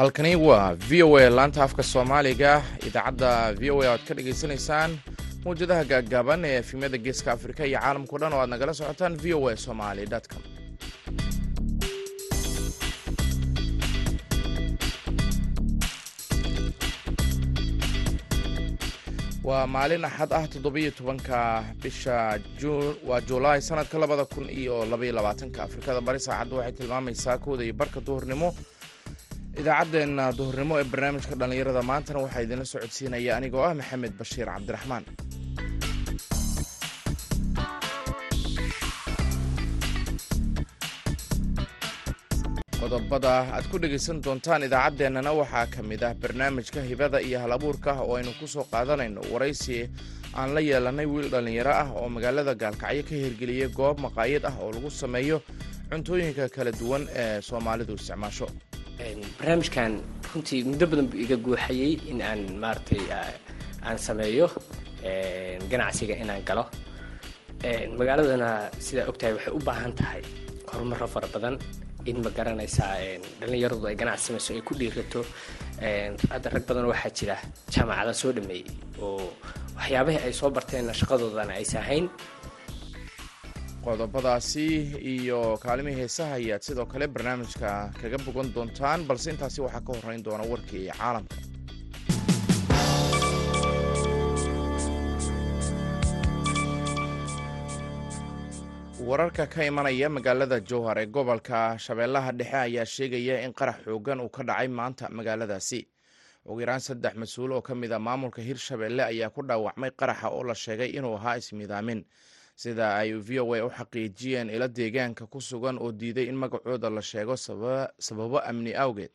halkani waa v o a laanta afka soomaaliga. Idaacadda v o a oad ka dhagaysanaysaan mawjadaha gaaggaaban ee efimyada geeska afrika iyo caalamkao dhan oo aad nagala socotaan v o a somali com. Waa maalin axad ah toddobiyo tobanka bisha waa juulaay sanadka labada kun iyo labaiyo labaatanka afrikada bari saacadda waxay tilmaamaysaa kooda iyo barka duhurnimo idaacaddeenna duhurnimo ee barnaamijka dhallinyarada maantana waxaa idinla socodsiinaya anigoo ah maxamed bashiir cabdiraxmaan. Qodobada aad ku dhegaysan doontaan idaacaddeenana waxaa ka mid ah barnaamijka hibada iyo hal abuurka oo aynu ku soo qaadanayno waraysi aan la yeelanay wiil dhallinyaro ah oo magaalada gaalkacyo ka hirgeliyey goob maqaayad ah oo lagu sameeyo cuntooyinka kala duwan ee soomaalidu isticmaasho barnaamijkan runtii muddo badan buu iga guuxayey in aan maaragtay aan sameeyo ganacsiga inaan galo. Magaaladana sidaa ogtahay waxay u baahan tahay horumaro fara badan in ma garanaysaa dhallinyaradu ay ganacsi samayso ay ku dhiirato. Hadda rag badan waxaa jira jaamacada soo dhameeyey oo waxyaabahii ay soo barteenna shaqadoodana aysan hayn qodobadaasi iyo kaalimihii heesaha ayaad sidoo kale barnaamijka kaga bogan doontaan balse intaasi waxaa ka horreyn doona warkii caalamka. Wararka ka imanaya magaalada jowhar ee gobolka shabeellaha dhexe ayaa sheegaya in qarax xoogan uu ka dhacay maanta magaaladaasi. Ugu yaraan saddex mas'uul oo ka mid a maamulka hirshabeelle ayaa ku dhaawacmay qaraxa oo la sheegay inuu ahaa ismiidaamin sida ay v o a u xaqiijiyeen ilo deegaanka ku sugan oo diiday in magacooda la sheego sababo amni awgeed.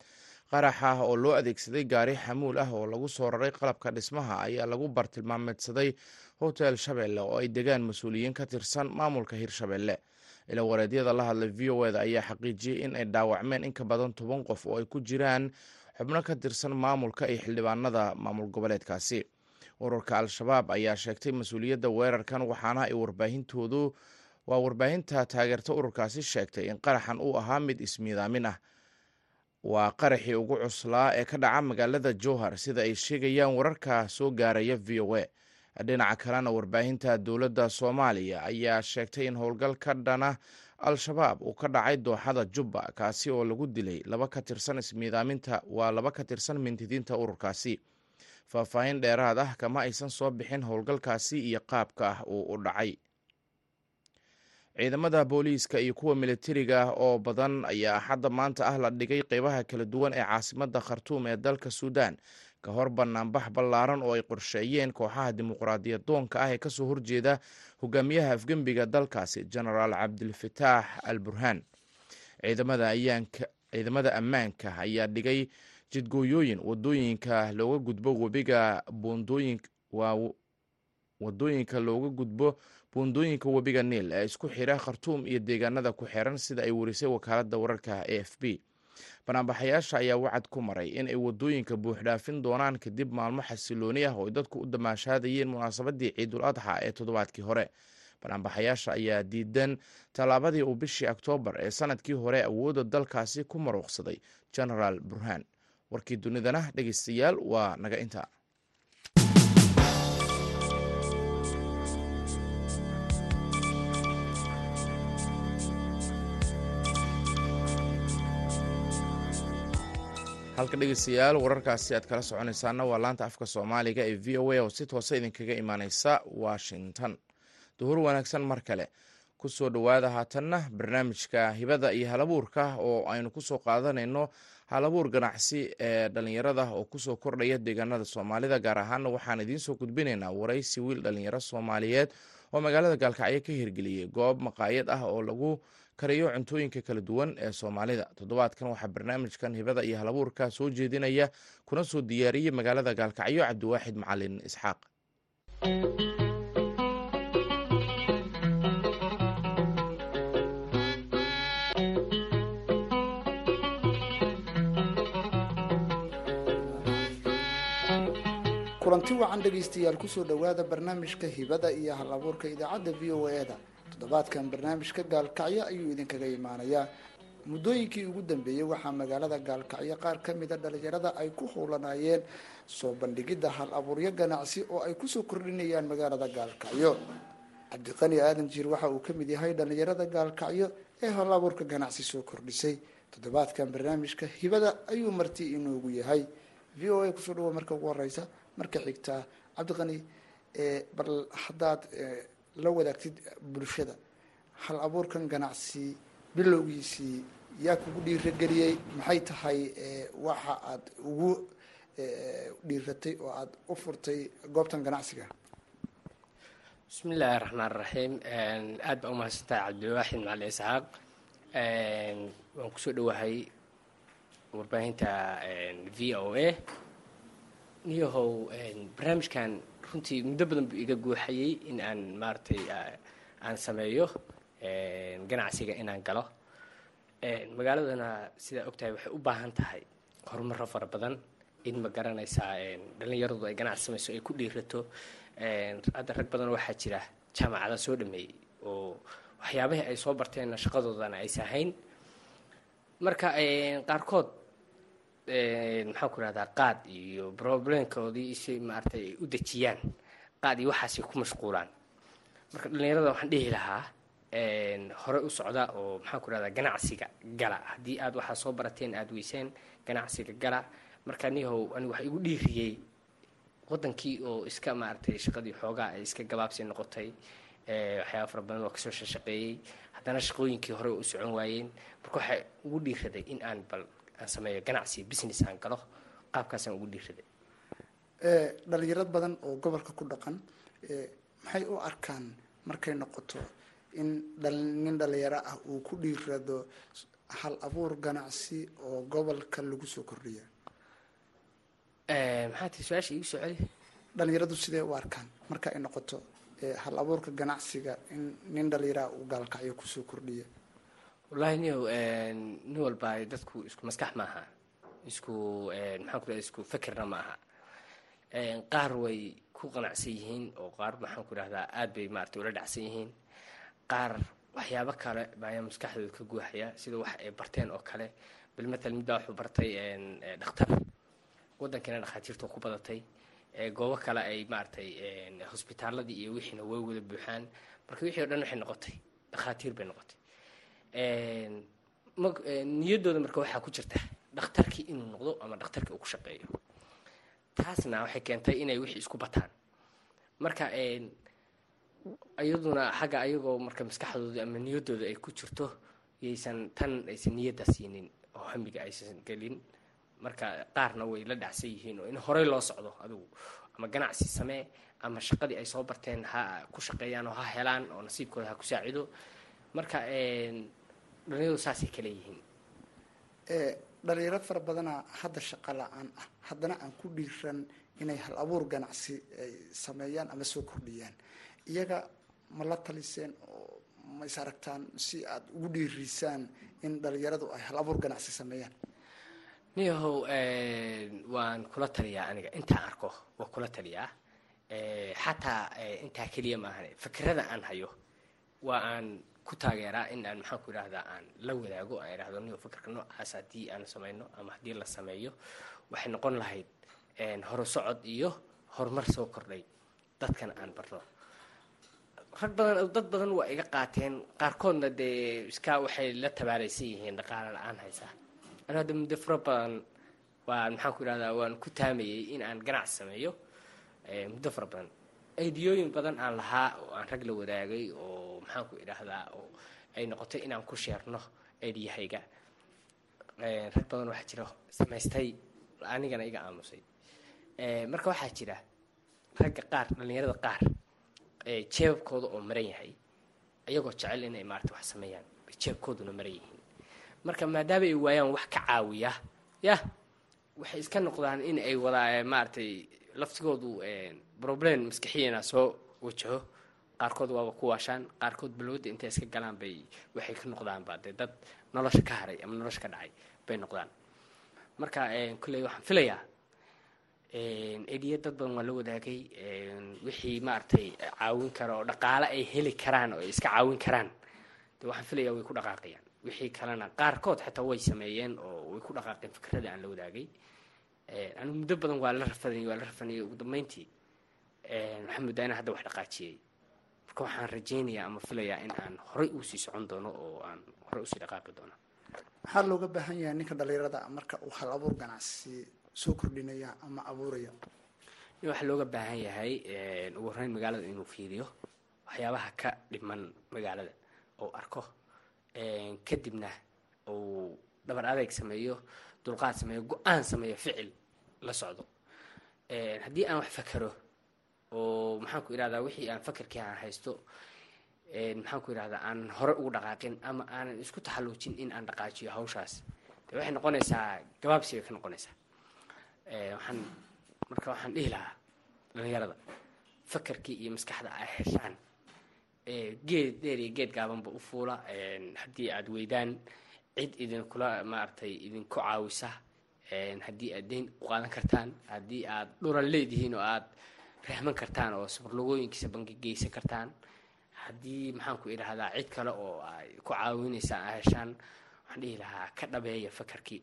Qaraxa oo loo adeegsaday gaari xamuul ah oo lagu soo raray qalabka dhismaha ayaa lagu bartilmaameedsaday hotel shabeelle oo ay degaan mas'uuliyiin ka tirsan maamulka hirshabeelle ila wareedyada la hadlay v o eda ayaa xaqiijiyey in ay dhaawacmeen in ka badan toban qof oo ay ku jiraan xubno ka tirsan maamulka iyo xildhibaanada maamul goboleedkaasi ururka al-shabaab ayaa sheegtay mas'uuliyadda weerarkan waxaana ay warbaahintoodu waa warbaahinta taageerta ururkaasi sheegtay in qaraxan uu ahaa mid ismiidaamin ah. Waa qaraxii ugu cuslaa ee ka dhaca magaalada jowhar sida ay sheegayaan wararka soo gaaraya v o a. Dhinaca kalena warbaahinta dowladda soomaaliya ayaa sheegtay in howlgal ka dhana al-shabaab uu ka dhacay dooxada jubba kaasi oo lagu dilay laba ka tirsan ismiidaaminta waa laba ka tirsan mintidiinta ururkaasi faahfaahin dheeraad ah kama aysan soo bixin howlgalkaasi iyo qaabka ah uu u dhacay. Ciidamada booliiska iyo kuwa militariga ah oo badan ayaa axadda maanta ah la dhigay qeybaha kala duwan ee caasimadda khartuum ee dalka suudaan ka hor banaanbax ballaaran oo ay qorsheeyeen kooxaha dimuqraadiyad doonka ah ee ka soo horjeeda hogaamiyaha afgembiga dalkaasi genaraal cabdilfataax al burhaan ciidamada ammaanka ayaa dhigay jidgooyooyin waddooyinka looga gudbo webiga waddooyinka looga gudbo buundooyinka webiga niil ee isku xira khartuum iyo deegaanada ku xiran sida ay warisay wakaaladda wararka a f b banaanbaxayaasha ayaa wacad ku maray in ay waddooyinka buuxdhaafin doonaan kadib maalmo xasilooni ah oo ay dadku u damaashaadayeen munaasabadii ciidul adxa ee toddobaadkii hore. Banaanbaxayaasha ayaa diidan tallaabadii uu bishii oktoobar ee sannadkii hore awoodda dalkaasi ku maruuqsaday genaraal burhaan warkii dunidana dhegeystayaal waa naga inta halka dhegeystayaal wararkaasi aad kala soconaysaana waa laanta afka soomaaliga ee v o a oo si toosa idinkaga imaaneysa washington. Duhur wanaagsan mar kale. Kusoo dhowaada haatanna barnaamijka hibada iyo halabuurka oo aynu ku soo qaadanayno halabuur ganacsi ee dhalinyarada oo ku soo kordhaya deegaanada soomaalida gaar ahaana waxaan idiinsoo gudbinaynaa waraysi wiil dhalinyaro soomaaliyeed oo magaalada gaalkacyo ka hirgeliyey goob maqaayad ah oo lagu kariyo cuntooyinka kala duwan ee soomaalida. Toddobaadkan waxaa barnaamijkan hibada iyo halabuurka soo jeedinaya kuna soo diyaariyey magaalada gaalkacyo cabdiwaaxid macalin isxaaq kulanti wacan dhegaystayaal ku soo dhowaada barnaamijka hibada iyo hal abuurka idaacadda v o e da toddobaadkan barnaamijka gaalkacyo ayuu idinkaga imaanayaa. Muddooyinkii ugu dambeeyey waxaa magaalada gaalkacyo qaar ka mida dhalinyarada ay ku howlanayeen soo bandhigidda hal abuuryo ganacsi oo ay ku soo kordhinayaan magaalada gaalkacyo. Cabdiqani aadan jiir waxa uu ka mid yahay dhalinyarada gaalkacyo ee hal abuurka ganacsi soo kordhisay. Toddobaadkan barnaamijka hibada ayuu marti inoogu yahay. V o a ku soo dhawo marka ugu horeysa marka xigtaa cabdiqani bal haddaad la wadaagtid bulshada hal abuurkan ganacsi bilowgiisii yaa kugu dhiirageliyey maxay tahay waxa aad ugu dhiiratay oo aada u furtay goobtan ganacsiga? Bismi illaahi raxmaan raxiim aad baa umahadsantahay cabdiwaaxid macali isxaaq. Waan ku soo dhowahay warbaahinta v o a niyahow barnaamijkan runtii muddo badan buu iga guuxayey in aan maaragtay aan sameeyo ganacsiga inaan galo. Magaaladana sidaa ogtahay waxay u baahan tahay horumaro fara badan in ma garanaysaa dhalinyaradu ay ganacsi samayso ay ku dhiirato. Hadda rag badan waxaa jira jaamacada soo dhameeyey oo waxyaabihii ay soo barteenna shaqadoodana aysa ahayn marka qaarkood maxaan ku rahdaa qaad iyo problemkoodii si maaragtay ay u dejiyaan qaad iyo waxaasay ku mashquulaan. Marka dhalinyarada waxaan dhihi lahaa hore u socda oo maxaan ku rahdaa ganacsiga gala. Haddii aad waxaa soo barateen aada weyseen ganacsiga gala marka nihow anigu waxa igu dhiiriyey wadankii oo iska maaragtay shaqadii xoogaa ay iska gabaabsi noqotay. Waxyaaba fara badan oo ka soo shaqeeyey. Haddana shaqooyinkii hore u socon waayeen. Marka waxaa ugu dhiiraday in aan bal aan sameeyo ganacsi business aan galo qaabkaasaan ugu dhiiraday dhalinyarad badan oo gobolka ku dhaqan maxay u arkaan markay noqoto in nin dhalinyaro ah uu ku dhiirado hal abuur ganacsi oo gobolka lagu soo kordhiya maxaa tii su'aasha iigu soo celi dhalinyaradu sidee u arkaan marka ay noqoto hal abuurka ganacsiga in nin dhalinyaraha uu gaalkacyo ku soo kordhiya wallahi niyow nin walba dadku isku maskax maaha. Isku maxaan ku isku fekerna ma aha qaar way ku qanacsan yihiin oo qaar maxaan ku idhahdaa aad bay maarata ula dhacsan yihiin. Qaar waxyaabo kale baayaa maskaxdooda ka guuxaya sida wax ay barteen oo kale. Bil matal midbaa wuxuu bartay dhakhtar. Waddankiina dhakhaatiirta ku badatay. Goobo kale ay maaragtay hosbitaaladii iyo wixiina way wada buuxaan. Marka wixii o dhan waxay noqotay dhakhaatiir bay noqotay niyaddooda marka waxaa ku jirta dhakhtarkii inuu noqdo ama dhakhtarkii uu ku shaqeeyo. Taasna waxay keentay inay wixii isku bataan. Marka iyaduna xagga ayagoo marka maskaxdooda ama niyaddooda ay ku jirto yaysan tan aysan niyadda siinin oo hamiga aysan gelin. Marka qaarna way la dhacsan yihiin oo in horey loo socdo adigu. Ama ganacsi samee ama shaqadii ay soo barteen ha ku shaqeeyaan oo ha helaan oo nasiibkooda ha ku saacido marka dhalinyadu saasay kale yihiin. Dhalinyaro fara badana hadda shaqa la'aan ah. Haddana aan ku dhiiran inay hal abuur ganacsi ay sameeyaan ama soo kordhiyaan. Iyaga ma la taliseen oo ma is aragtaan si aada ugu dhiirisaan in dhalinyaradu ay hal abuur ganacsi sameeyaan? Niyahow waan kula taliyaa aniga. Intaan arko waa kula taliyaa. Xataa intaa keliya maahan fikrada aan hayo waa aan ku taageeraa in aan maxaan ku idhahdaa aan la wadaago aan idhahdo niyo fikirka noocaas haddii aan samayno ama haddii la sameeyo waxay noqon lahayd horo socod iyo horumar soo kordhay dadkana aan barno. Rag badan dad badan waa iga qaateen qaarkoodna dee iskaa waxay la tabaalaysan yihiin dhaqaale la'aan haysaa anu hadda muddo fara badan waan maxaan ku idhahdaa waan ku taamayey in aan ganacsi sameeyo muddo fara badan. Aidiyooyin badan aan lahaa oo aan rag la wadaagay oo maxaan ku idhaahdaa oo ay noqotay inaan ku sheerno aidiyahayga rag badan waxaa jira samaystay anigana iga aamusay. Marka waxaa jira ragga qaar dhallinyarada qaar jeebabkooda oo maran yahay iyagoo jecel inay maarata wax sameeyaan jeebkooduna maran yihiin. Marka maadaama ay waayaan wax ka caawiya yah waxay iska noqdaan in ay wadaa maaragtay laftigoodu problem maskaxiyana soo wajaho qaarkood waaba ku waashaan qaarkood balwada intay iska galaan bay waxay ka noqdaanba dee dad nolosha ka haray ama nolosha ka dhacay bay noqdaan. Marka kolley waxaan filayaa ediya dad badan waa la wadaagay wixii maaragtay caawin kara oo dhaqaale ay heli karaan oo iska caawin karaan. De waxaan filayaa way ku dhaqaaqayaan. Wixii kalena qaarkood xataa way sameeyeen oo way ku dhaqaaqeen fikradii aan la wadaagay. Anigu muddo badan waa la rafadanay waa la rafanayay ugu dambeyntii waxaan muddaa inaan hadda wax dhaqaajiyey marka waxaan rajaynayaa ama filayaa in aan horey u sii socon doono oo aan horey u sii dhaqaaqi doono. Maxaa looga baahan yahay ninka dhalinyarada marka uu hal abuur ganacsi soo kordhinaya ama abuuraya waxaa looga baahan yahay ugu horreyn magaalada inuu fiiriyo waxyaabaha ka dhiman magaalada oo arko kadibna uu dhabar adeeg sameeyo dulqaad sameeyo go'aan sameeyo ficil la socdo. Haddii aan wax fakero oo maxaan irahdaa wixii aan fakerkii aan haysto maxaan ku irahdaa aan hore ugu dhaqaaqin ama aanan isku taxalluujin in aan dhaqaajiyo hawshaas. De waxay noqonaysaa gabaabsi bay ka noqonaysaa. Waxaan marka waxaan dhihi lahaa dhalinyarada fakerkii iyo maskaxda ay heshaan geed dheer iyo geed gaabanba u fuula haddii aad weydaan cid idinkula maaragtay idinku caawisa haddii aad deyn u qaadan kartaan haddii aad dhuran leedihiin oo aad rahman kartaan oo safarlogooyinkiisa bangi geysan kartaan. Haddii maxaan ku idhahdaa cid kale oo ay ku caawinaysaa a heshaan waxaan dhihi lahaa ka dhabeeya fakarkii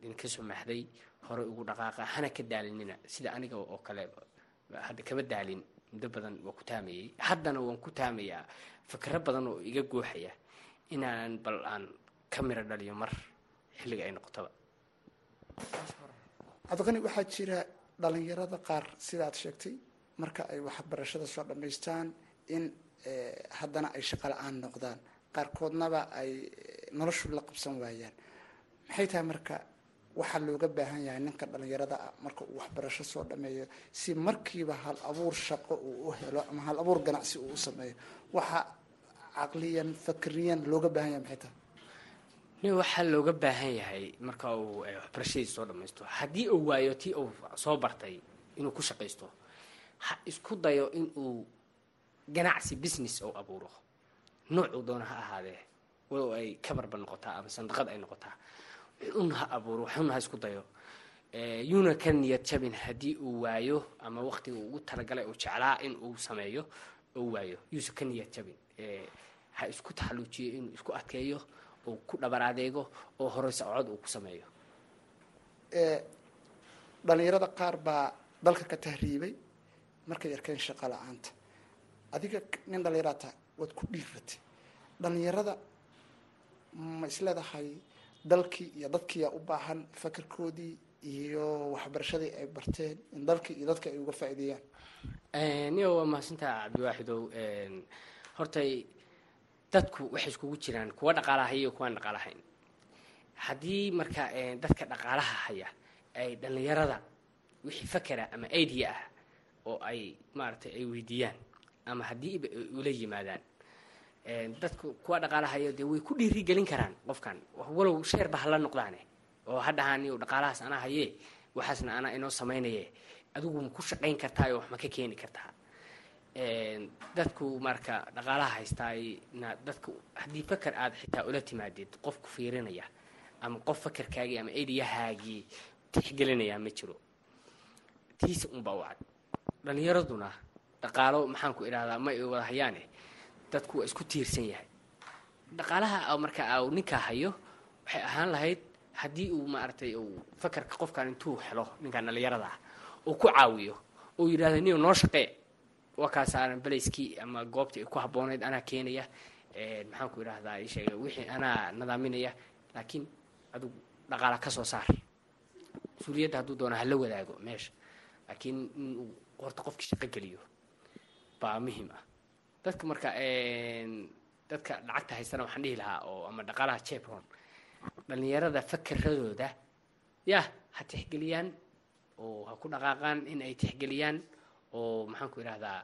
idinka soo maxday horey ugu dhaqaaqa hana ka daalinina. Sida aniga oo kale hadda kama daalin muddo badan waa ku taamayay haddana waan ku taamayaa fakero badan oo iga gooxaya inaan bal aan ka miro dhaliyo mar xilliga ay noqotaba. Cabdiqani waxaa jira dhalinyarada qaar sidaad sheegtay marka ay waxbarashada soo dhammaystaan in haddana ay shaqo la'aan noqdaan. Qaarkoodnaba ay noloshu la qabsan waayaan. Maxay tahay marka waxaa looga baahan yahay ninka dhalinyarada ah marka uu waxbarasho soo dhameeyo si markiiba hal abuur shaqo uu u helo ama hal abuur ganacsi uu u sameeyo? Waxa caqliyan fakriyan looga baahan yahay maxay tahay? Nin waxaa looga baahan yahay marka uu waxbarashadiisa soo dhamaysto haddii uu waayo tii uu soo bartay inuu ku shaqaysto ha isku dayo in uu ganacsi business ou abuuro. Noocuu doona ha ahaadee. Walow ay kabarba noqotaa ama sandaqad ay noqotaa. Wuxuuna ha abuuro wuxuuna ha isku dayo. Yuuna ka niyad jabin haddii uu waayo ama waqtiga ugu talagalay uu jeclaa in sameeyo uu waayo. Yuusa ka niyad jabin. Ha isku taxalluujiyo inuu isku adkeeyo uu ku dhabar adeego oo hore socod uu ku sameeyo. Dhalinyarada qaar baa dalka ka tahriibay markay arkeen shaqo la'aanta. Adiga nin dhalinyaraad tahay waad ku dhiiratay dhalinyarada ma isleedahay dalkii iyo dadkiiyaa u baahan fakarkoodii iyo waxbarashadii ay barteen in dalkii iyo dadka ay uga faa'iideeyaan niyo waa mahadsantaa cabdiwaaxidow hortay dadku waxay iskugu jiraan kuwa dhaqaalaha iyo kuwaan dhaqaalahayn. Haddii marka dadka dhaqaalaha haya ay dhalinyarada wixii fakera ama idea ah oo ay maaragtay ay weydiiyaan ama haddiiba ula yimaadaan. Dadku kuwa dhaqaalahayo dee way ku dhiirigelin karaan qofkan. Walow sheerba hala noqdaane. Oo iyo dhaqaalahaas anaa haye waxaasna anaa inoo samaynaye. Adigu ma ku shaqayn kartaa oo wax ma ka keeni kartaa. Dadku marka dhaqaalaha haystaayna dadku haddii faker aada xitaa ula timaadid qof ku fiirinaya ama qof fakerkaagii ama ediyahaagii tixgelinayaa ma jiro. Tiisa unbaa u dhalinyaraduna dhaqaalo maxaan ku idhahdaa ma wada hayaane. Dadku waa isku tiirsan yahay. Dhaqaalaha marka u ninkaa hayo waxay ahaan lahayd haddii uu maaragtay uu fakarka qofkan intuu helo ninkan dhalinyarada ah uu ku caawiyo uu yidhahda niyo noo shaqee waa belayskii ama goobtii ay ku habbooneyd anaa keenaya maxaan ku idhahdaa isheega wixii anaa nadaaminaya laakiin adigu dhaqaala ka soo saar. Mas'uuliyadda hadduu doona hala wadaago meesha. Laakiin inuu horta qofkii shaqo geliyo. Baa muhiim ah. Dadka marka dadka lacagta haystana waxaan dhihi lahaa oo ama dhaqaalaha jebron dhalinyarada fakeradooda yah ha tixgeliyaan oo ha ku dhaqaaqaan in ay tixgeliyaan oo maxaan ku idhahdaa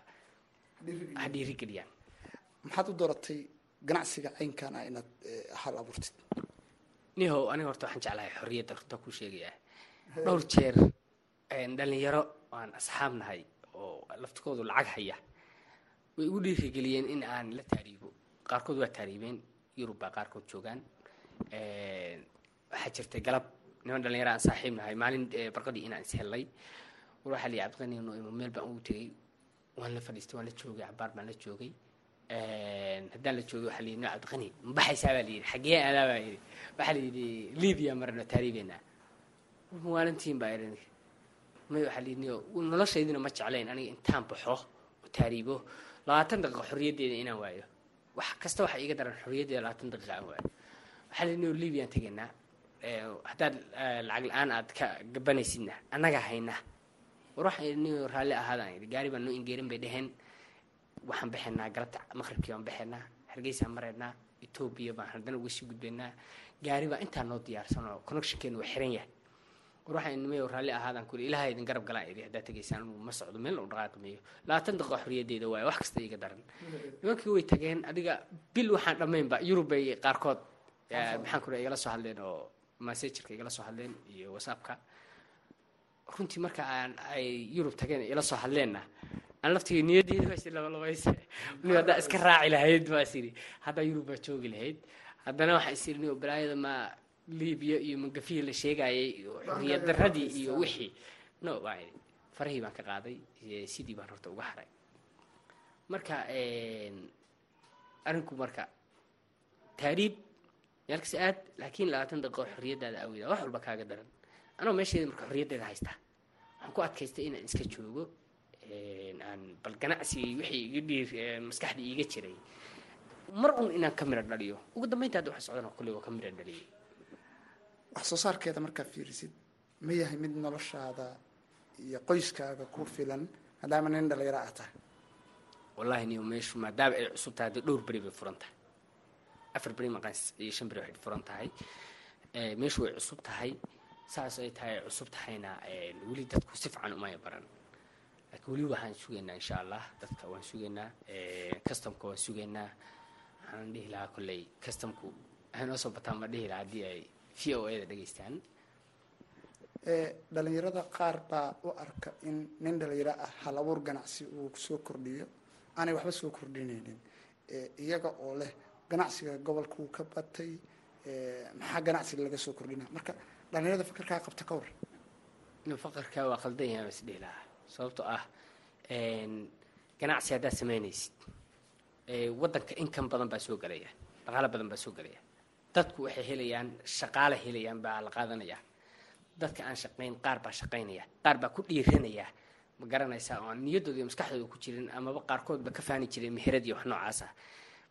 ha dhiirigeliyaan. Maxaad u dooratay ganacsiga caynkan ah inaad hal abuurtid? Nihow aniga horta waxaan jeclahay xorriyadda horta ku sheegaya. Dhowr jeer dhalinyaro aan asxaab oo laftikoodu lacag haya way igu dhiirigeliyeen in aan la taariibo. Qaarkood waa taariibeen yurub baa qaarkood joogaan. Waxaa jirtay galab. Niman dhalinyaro aan saaxiib maalin barqadii inaan ishellay war waxaa cabdiqani no imo meel baan ugu tegey waan la fadhiistay waan la joogay cabaar baan la joogay. Haddaan la joogo waxaa layidhi no cabdiqani ma baxaysaa? baa layidhi xaggee aadaa baa yidhi. Waxaa layidhi libiya marno taariibeena maalintiin baa idhi may waxaa layidhi noloshaydina ma jeclayn aniga intaan baxo taariibo. Labaatan daqiiqa xorriyaddeeda inaan waayo. Wax kasta waxaa iiga daran xorriyaddeeda labaatan daqiiqa aan waayo. Waxaa layidhi no libyaan tegaynaa haddaad lacag la'aan aad ka gabanaysidna annagaa haynaa war waxaan idhi raalli ahaadaan gaari baan noo ingeerin bay dheheen waxaan baxaynaa galabta maqribkii baan baxaynaa hargeysaan maraynaa etoobiya baan haddana uga sii gudbaynaa gaari baa intaa noo diyaarsan oo connectionkeenu waa xiran yahay war waxaan nimay raalli ahaadaan kuli ilaha idin garab galaan idhi haddaad tegaysaan anu ma socdo meel u dhaqaaqmayo labaatan daqiiqa xorriyaddeeda waaye wax kasta iiga daran. Nimankii way tageen adiga bil waxaan dhammaynba yurub bay qaarkood maxaan ku igala soo hadleen oo massagerka igala soo hadleen iyo whatsappka. Runtii marka aan ay yurub tageen ila soo hadleenna aan laftiga niyaddeeda baa labalabayse ni haddaa iska raaci lahayd baas idhi haddaa yurub baa joogi lahayd. Haddana waxaa is idhi ni balaayada ma libiya iyo mangafihi la sheegayay iyo xorriyad darradii iyo wixii. No farahii baan ka qaaday sidii baan horta uga haray. Marka arrinku marka taariib meelkasta aad laakiin labaatan daqiiqo xorriyaddaada awida wax walba kaaga daran. Anoo meesheeda marka xorriyaddeeda haystaa waxaan ku adkaystay inaan iska joogo aan bal ganacsigii wixii iga dhiir maskaxda iiga jiray. Mar un inaan ka mira dhaliyo. Ugu dambeynta hadda waxa socdana kulli waa ka mira dhaliyay wax soo markaad fiirisid ma yahay mid noloshaada iyo qoyskaaga ku filan maadaama nin dhalinyaro ah tahay? Wallahi niyo meeshu maadaama ay cusub tahay haddii dhowr beri bay furan tahay. Afar beri maqan iyo shan beri waxay furan tahay. Meeshu way cusub tahay. Saas ay tahay cusub tahayna weli dadku si fiican umaya baran laakiin weli waxaan sugaynaa insha allah dadka waan sugaynaa customka waan sugaynaa waxaan dhihi lahaa kolley customku waxay noo soo bataan ma dhihi lahaa haddii ay v o a da dhegaystaan? Dhalinyarada qaar baa u arka in nin dhalinyaro ah hal abuur ganacsi uu soo kordhiyo. Aanay waxba soo kordhinaynin. Iyaga oo leh ganacsiga gobolka uu ka batay maxaa ganacsiga laga soo kordhina marka dhalinyarada fakarkaa qabta ka war faqarka waa qaldan yahay bas dhihi lahaa sababtoo ah ganacsi haddaad samaynaysid waddanka inkan badan baa soo gelaya dhaqaalo badan baa soo gelaya dadku waxay helayaan shaqaale helayaan baa la qaadanaya. Dadka aan shaqayn qaar baa shaqaynaya qaar baa ku dhiiranaya. Ma garanaysaa oo aan iyo maskaxdooda ku jirin amaba qaarkoodba ka faani jiray meherad iyo wax noocaas ah.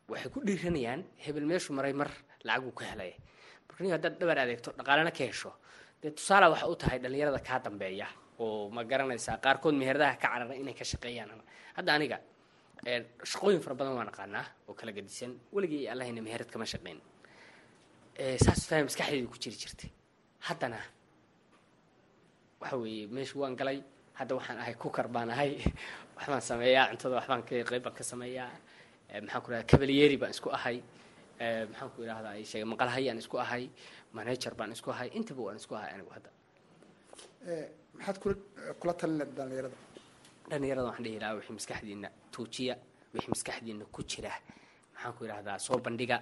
Waxay ku dhiiranayaan hebel meeshu maray mar lacaguu ka helaya marka nin haddaad dhabar adeegto dhaqaalena ka hesho. Dee tusaala waxa u tahay dhalinyarada kaa dambeeya oo ma garanaysaa qaarkood meheradaha ka carara inay ka shaqeeyaan hadda aniga shaqooyin fara badan waan aqaanaa oo kala gadisan. Weligii allahayna meherad kama shaqeyn saas faham maskaxdeedu ku jiri jirtay. Haddana waxa weeye meeshu waan galay. Hadda waxaan ahay kukar baan ahay. Waxbaan sameeyaa cuntada waxbaan ka qayb baan ka sameeyaa. Maxaan ku idhahda cavalyery baan isku ahay. Maxaan ku idhahdaa sheegay maqalhayaan isku ahay. Manager baan isku ahay. Intaba waan isku ahay anigu hadda. Maxaad kula kula talina dhalinyarada? Dhalinyarada waxaan dhihi lahaa wixii maskaxdiina tuujiya wixii maskaxdiina ku jira. Maxaan ku idhahdaa soo bandhiga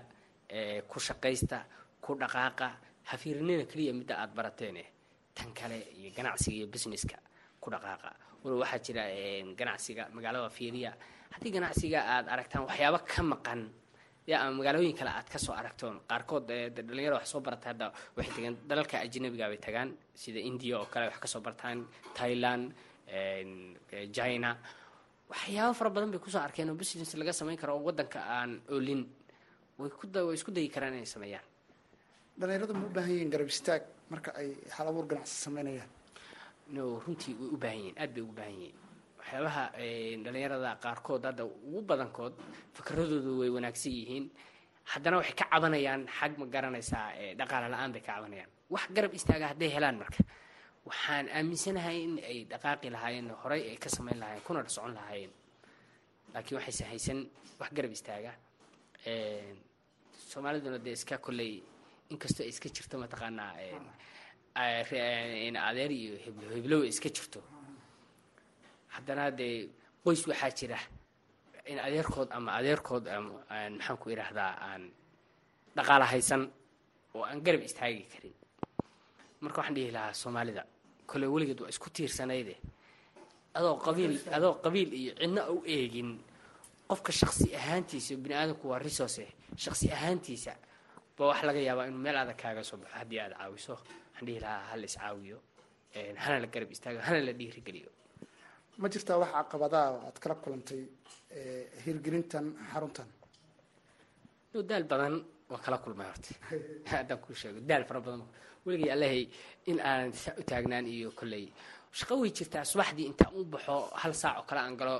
ku shaqaysta ku dhaqaaqa ha fiirinina keliya midda aada barateene tan kale iyo ganacsiga iyo businesska ku dhaqaaqa. Wal waxaa jira ganacsiga magaalada fiiriya. Haddii ganacsiga aada aragtaan waxyaabo ka maqan ama magaalooyin kale aad ka soo aragtoon qaarkood dhalinyarada wax soo barata hadda waxay tagaan dalalka ajnabiga bay tagaan sida india oo kale wax ka soo bartaan thailand china. Waxyaabo fara badan bay ku soo arkeen oo business laga samayn karo oo waddanka aan ku way isku dayi karaan inay sameeyaan dhalinyaradu ma u baahan yihiin garab istaag marka ay hal abuur ganacsi sameynayaan? No runtii way u baahan yihiin aad bay ugu baahan yihiin. Waxyaabaha dhalinyarada qaarkood hadda ugu badankood fikradoodu way wanaagsan yihiin. Haddana waxay ka cabanayaan xag ma garanaysaa dhaqaale la'aan bay ka cabanayaan. Wax garab istaaga hadday helaan marka. Waxaan aaminsanahay in ay dhaqaaqi lahaayeen horey ay ka samayn lahaayeen kuna socon lahaayeen. Laakiin waxayse haysan wax garab istaaga soomaaliduna dee iska kolley inkastoo iska jirto mataqaanaa adeer iyo heblo heblow iska jirto. Haddana dee qoys waxaa jira in adeerkood ama adeerkood maxaan ku idhaahdaa aan dhaqaala haysan oo aan garab istaagi karin. Marka waxaan dhihi lahaa soomaalida kole weligeed waa isku tiirsanayde adoo qabiil adoo qabiil iyo cidna u eegin qofka shaksi ahaantiisa bini aadamku waa resource shaksi ahaantiisa ba wax laga yaabaa inuu meel adag kaaga soo baxo haddii aad caawiso. Waxaan dhihi lahaa hal is caawiyo. Hana la garab istaago hana la dhiirigeliyo ma jirtaa wax caqabadaha aad kala kulantay hirgelintan xaruntan? Daal badan waan kala kulmay horta. Haddaan kuu sheego daal fara badan. Weligay allahay in aan saa u taagnaan iyo kolley shaqo way jirtaa subaxdii intaan u baxo hal saac oo kale aan galo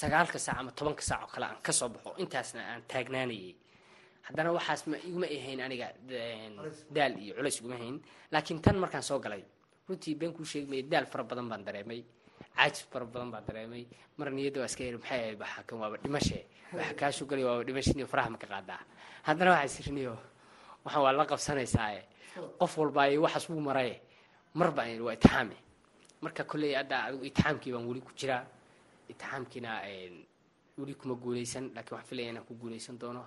sagaalka saac ama tobanka saac oo kale aan ka soo baxo intaasna aan taagnaanayay haddana waxaas ma iguma ahayn aniga daal iyo culays iguma hayn laakiin tan markaan soo galay runtii been kuu sheegmaya daal fara badan baan dareemay caajis fara badan baan dareemay. Mar niyadda waa iska yiri maxay ahayd waxaa kan waaba dhimashe waxa kaa sugalay waaba dhimashaniyo faraha ma ka qaadaa. Haddana waxaa isiriniyo waxaan waa la qabsanaysaaye qof walba ay waxaas wuu maraye marba aan waa itixaame marka kolley hadda adigu itixaamkii baan weli ku jiraa. Itixaamkiina weli kuma guuleysan laakiin waxaan filaya inaan ku guuleysan doono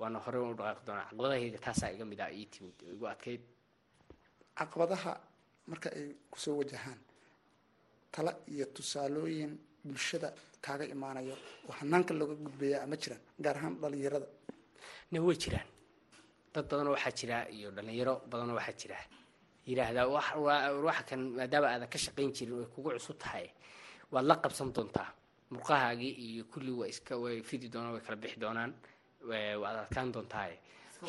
waana hore u dhaqaaqi doonaa caqabadahayga taasaa iga mid ah ii timid igu adkayd caqabadaha marka ay ku soo wajahaan tala iyo tusaalooyin bulshada kaaga imaanayo oo hanaanka looga gudbayaa ama jiraan gaar ahaan dhalinyarada. Ne way jiraan. Dad badanoo waxaa jira iyo dhalinyaro badanoo waxaa jira. Yidhaahdaa waxa kan maadaama aadan ka shaqayn jirin way kugu cusub tahay. Waad la qabsan doontaa. Murqahaagii iyo kulli waa iska way fidi doonaan way kala bixi doonaan waad adkaan doontaaye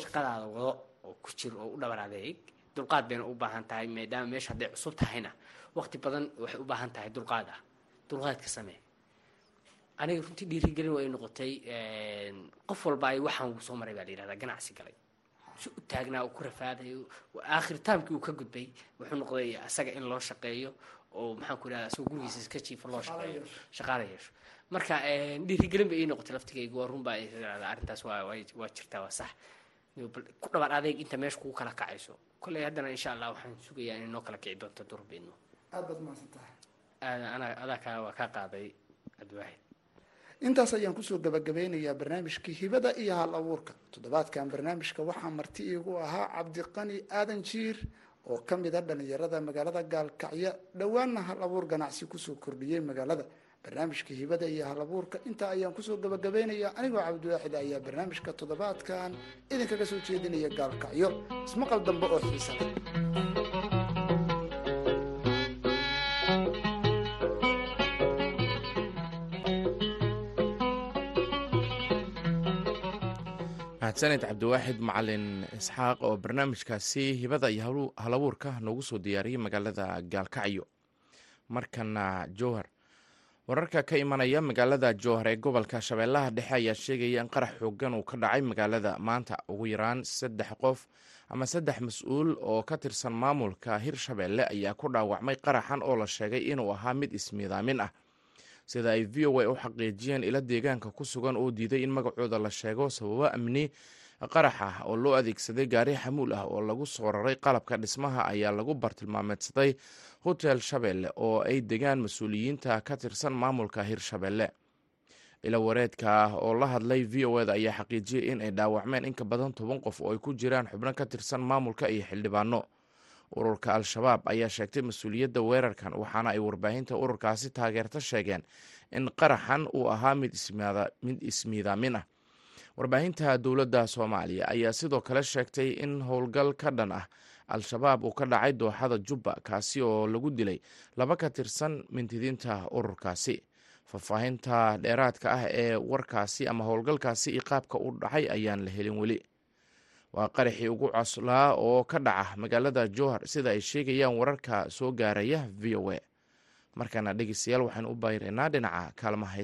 shaqadaada wado oo ku jir oo u dhabar adeeg dulqaad bayna u baahan tahay maadaama meesha hadday cusub tahayna waqti badan waxay u baahan tahay dulqaad ah. Dulqaadka samee. Aniga runtii dhiirigelin way noqotay qof walba ay waxaan uu soo maray baa la yihahdaa ganacsi galay. Si u taagnaa uu ku rafaaday aakhir taamkii uu ka gudbay wuxuu noqday asaga in loo shaqeeyo oo maxaan ku ihahda asagoo gurigiisa iska jiifo loo shaqeeyo. Shaqaala yeesho marka dhiirigelin bay ii noqotay laftigayga waa runbaa arrintaas waa jirtaa waa sax. Ku dhabar adeeg inta meesha kugu kala kacayso. Kolley haddana insha allah waxaan sugayaa inay noo kala kici doonto durbeedno aad baad adaa kaa waa kaa qaaday cabdiwaahid intaas ayaan ku soo gabagabeynayaa barnaamijkii hibada iyo hal abuurka. Toddobaadkan barnaamijka waxaa marti iigu ahaa cabdiqani aadan jiir oo ka mid a dhalinyarada magaalada gaalkacyo. Dhowaanna hal abuur ganacsi ku soo kordhiyey magaalada barnaamijka hibada iyo hal abuurka intaa ayaan ku soo gabagabeynayaa anigoo cabdiwaaxid ayaa barnaamijka toddobaadkan idinkaga soo jeedinaya gaalkacyo. Ismaqal dambe oo xiisa leh. Mahadsaned cabdiwaaxid macalin isxaaq oo barnaamijkaasi hibada iyo halabuurka noogu soo diyaariyey magaalada gaalkacyo. Markana jowhar wararka ka imanaya magaalada jowhar ee gobolka shabeellaha dhexe ayaa sheegaya in qarax xoogan uu ka dhacay magaalada. Maanta ugu yaraan saddex qof ama saddex mas'uul oo ka tirsan maamulka hirshabeelle ayaa ku dhaawacmay qaraxan oo la sheegay inuu ahaa mid ismiidaamin ah. Sida ay v o a u xaqiijiyeen ila deegaanka ku sugan oo diiday in magacooda la sheego sababo amni qarax ah oo loo adeegsaday gaari xamuul ah oo lagu soo raray qalabka dhismaha ayaa lagu bartilmaameedsaday hotel shabeelle oo ay degaan mas'uuliyiinta ka tirsan maamulka hirshabeelle ila wareedka ah oo la hadlay v o eda ayaa xaqiijiyey in ay dhaawacmeen in ka badan toban qof oo ay ku jiraan xubno ka tirsan maamulka iyo xildhibaano. Ururka al-shabaab ayaa sheegtay mas'uuliyadda weerarkan waxaana ay warbaahinta ururkaasi taageerta sheegeen in qaraxan uu ahaa mid ismiidaamin ah warbaahinta dowladda soomaaliya ayaa sidoo kale sheegtay in howlgal ka dhan ah al-shabaab uu ka dhacay dooxada jubba kaasi oo lagu dilay laba ka tirsan mintidiinta ururkaasi. Faahfaahinta dheeraadka ah ee warkaasi ama howlgalkaasi iyo qaabka u dhacay ayaan la helin weli. Waa qaraxii ugu coslaa oo ka dhaca magaalada jowhar sida ay sheegayaan wararka soo gaaraya v o a. Markaana dhegeystayaal waxaynu u bayreynaa dhinaca kaalmaha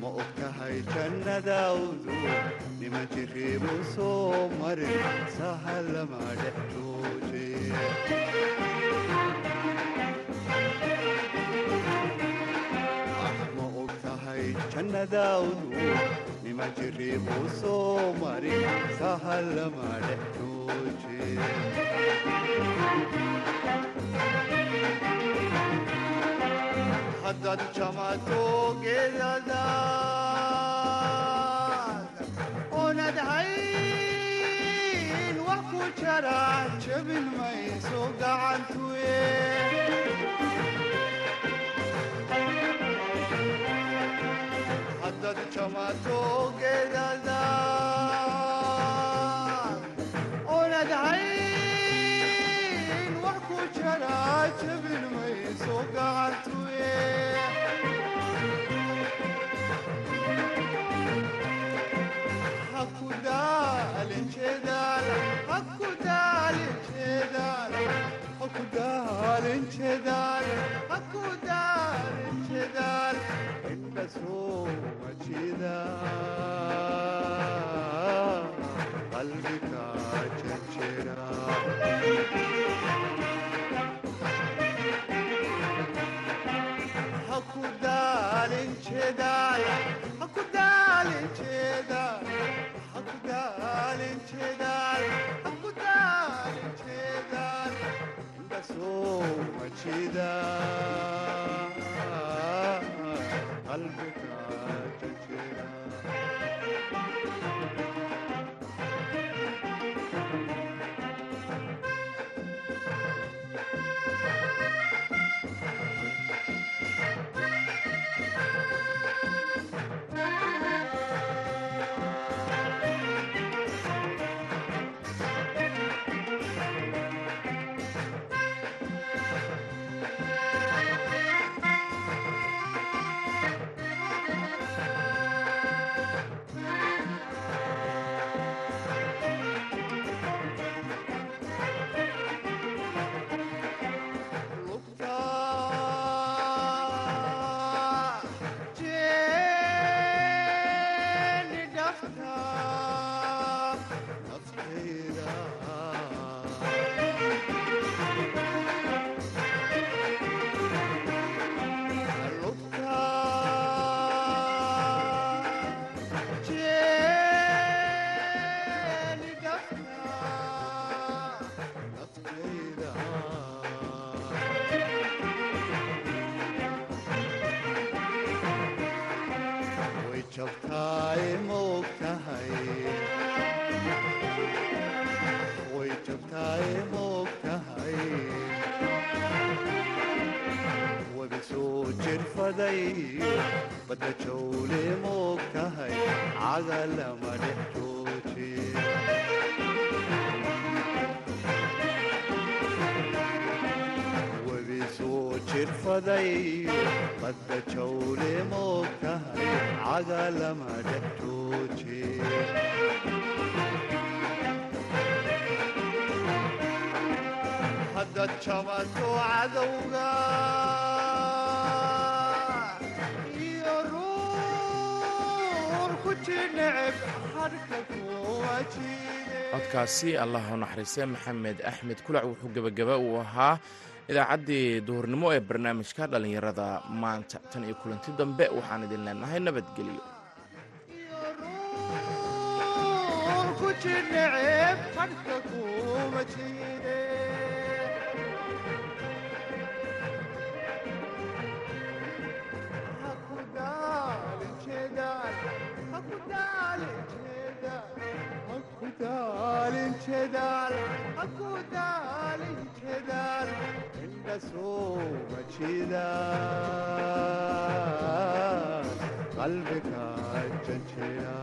ma og tahay jannadawdu nima jiriibu soo marin sahalama dhex jooje ma og tahay jannadawdu nima jiriibu soo marin sahalama dhex jooje haddaad jamato geedadaad oonad hayn wax ku jara jabin mayso gacantuye haddaad jamato geedadaad oonad hayn wax ku jara jabin mayso gacantuye jirfaday badda jawle moog tahay dhex jooje haddaad jabato cadowga codkaasi allah u naxariistay maxamed axmed kulac wuxuu gebagaba uu ahaa idaacaddii duhurnimo ee barnaamijka dhallinyarada maanta. Tan iyo kulanti dambe waxaan idin leenahay nabadgelyo hakudaalin jedaal hakudaalin jedaal indhasoo majida qalbiga janjera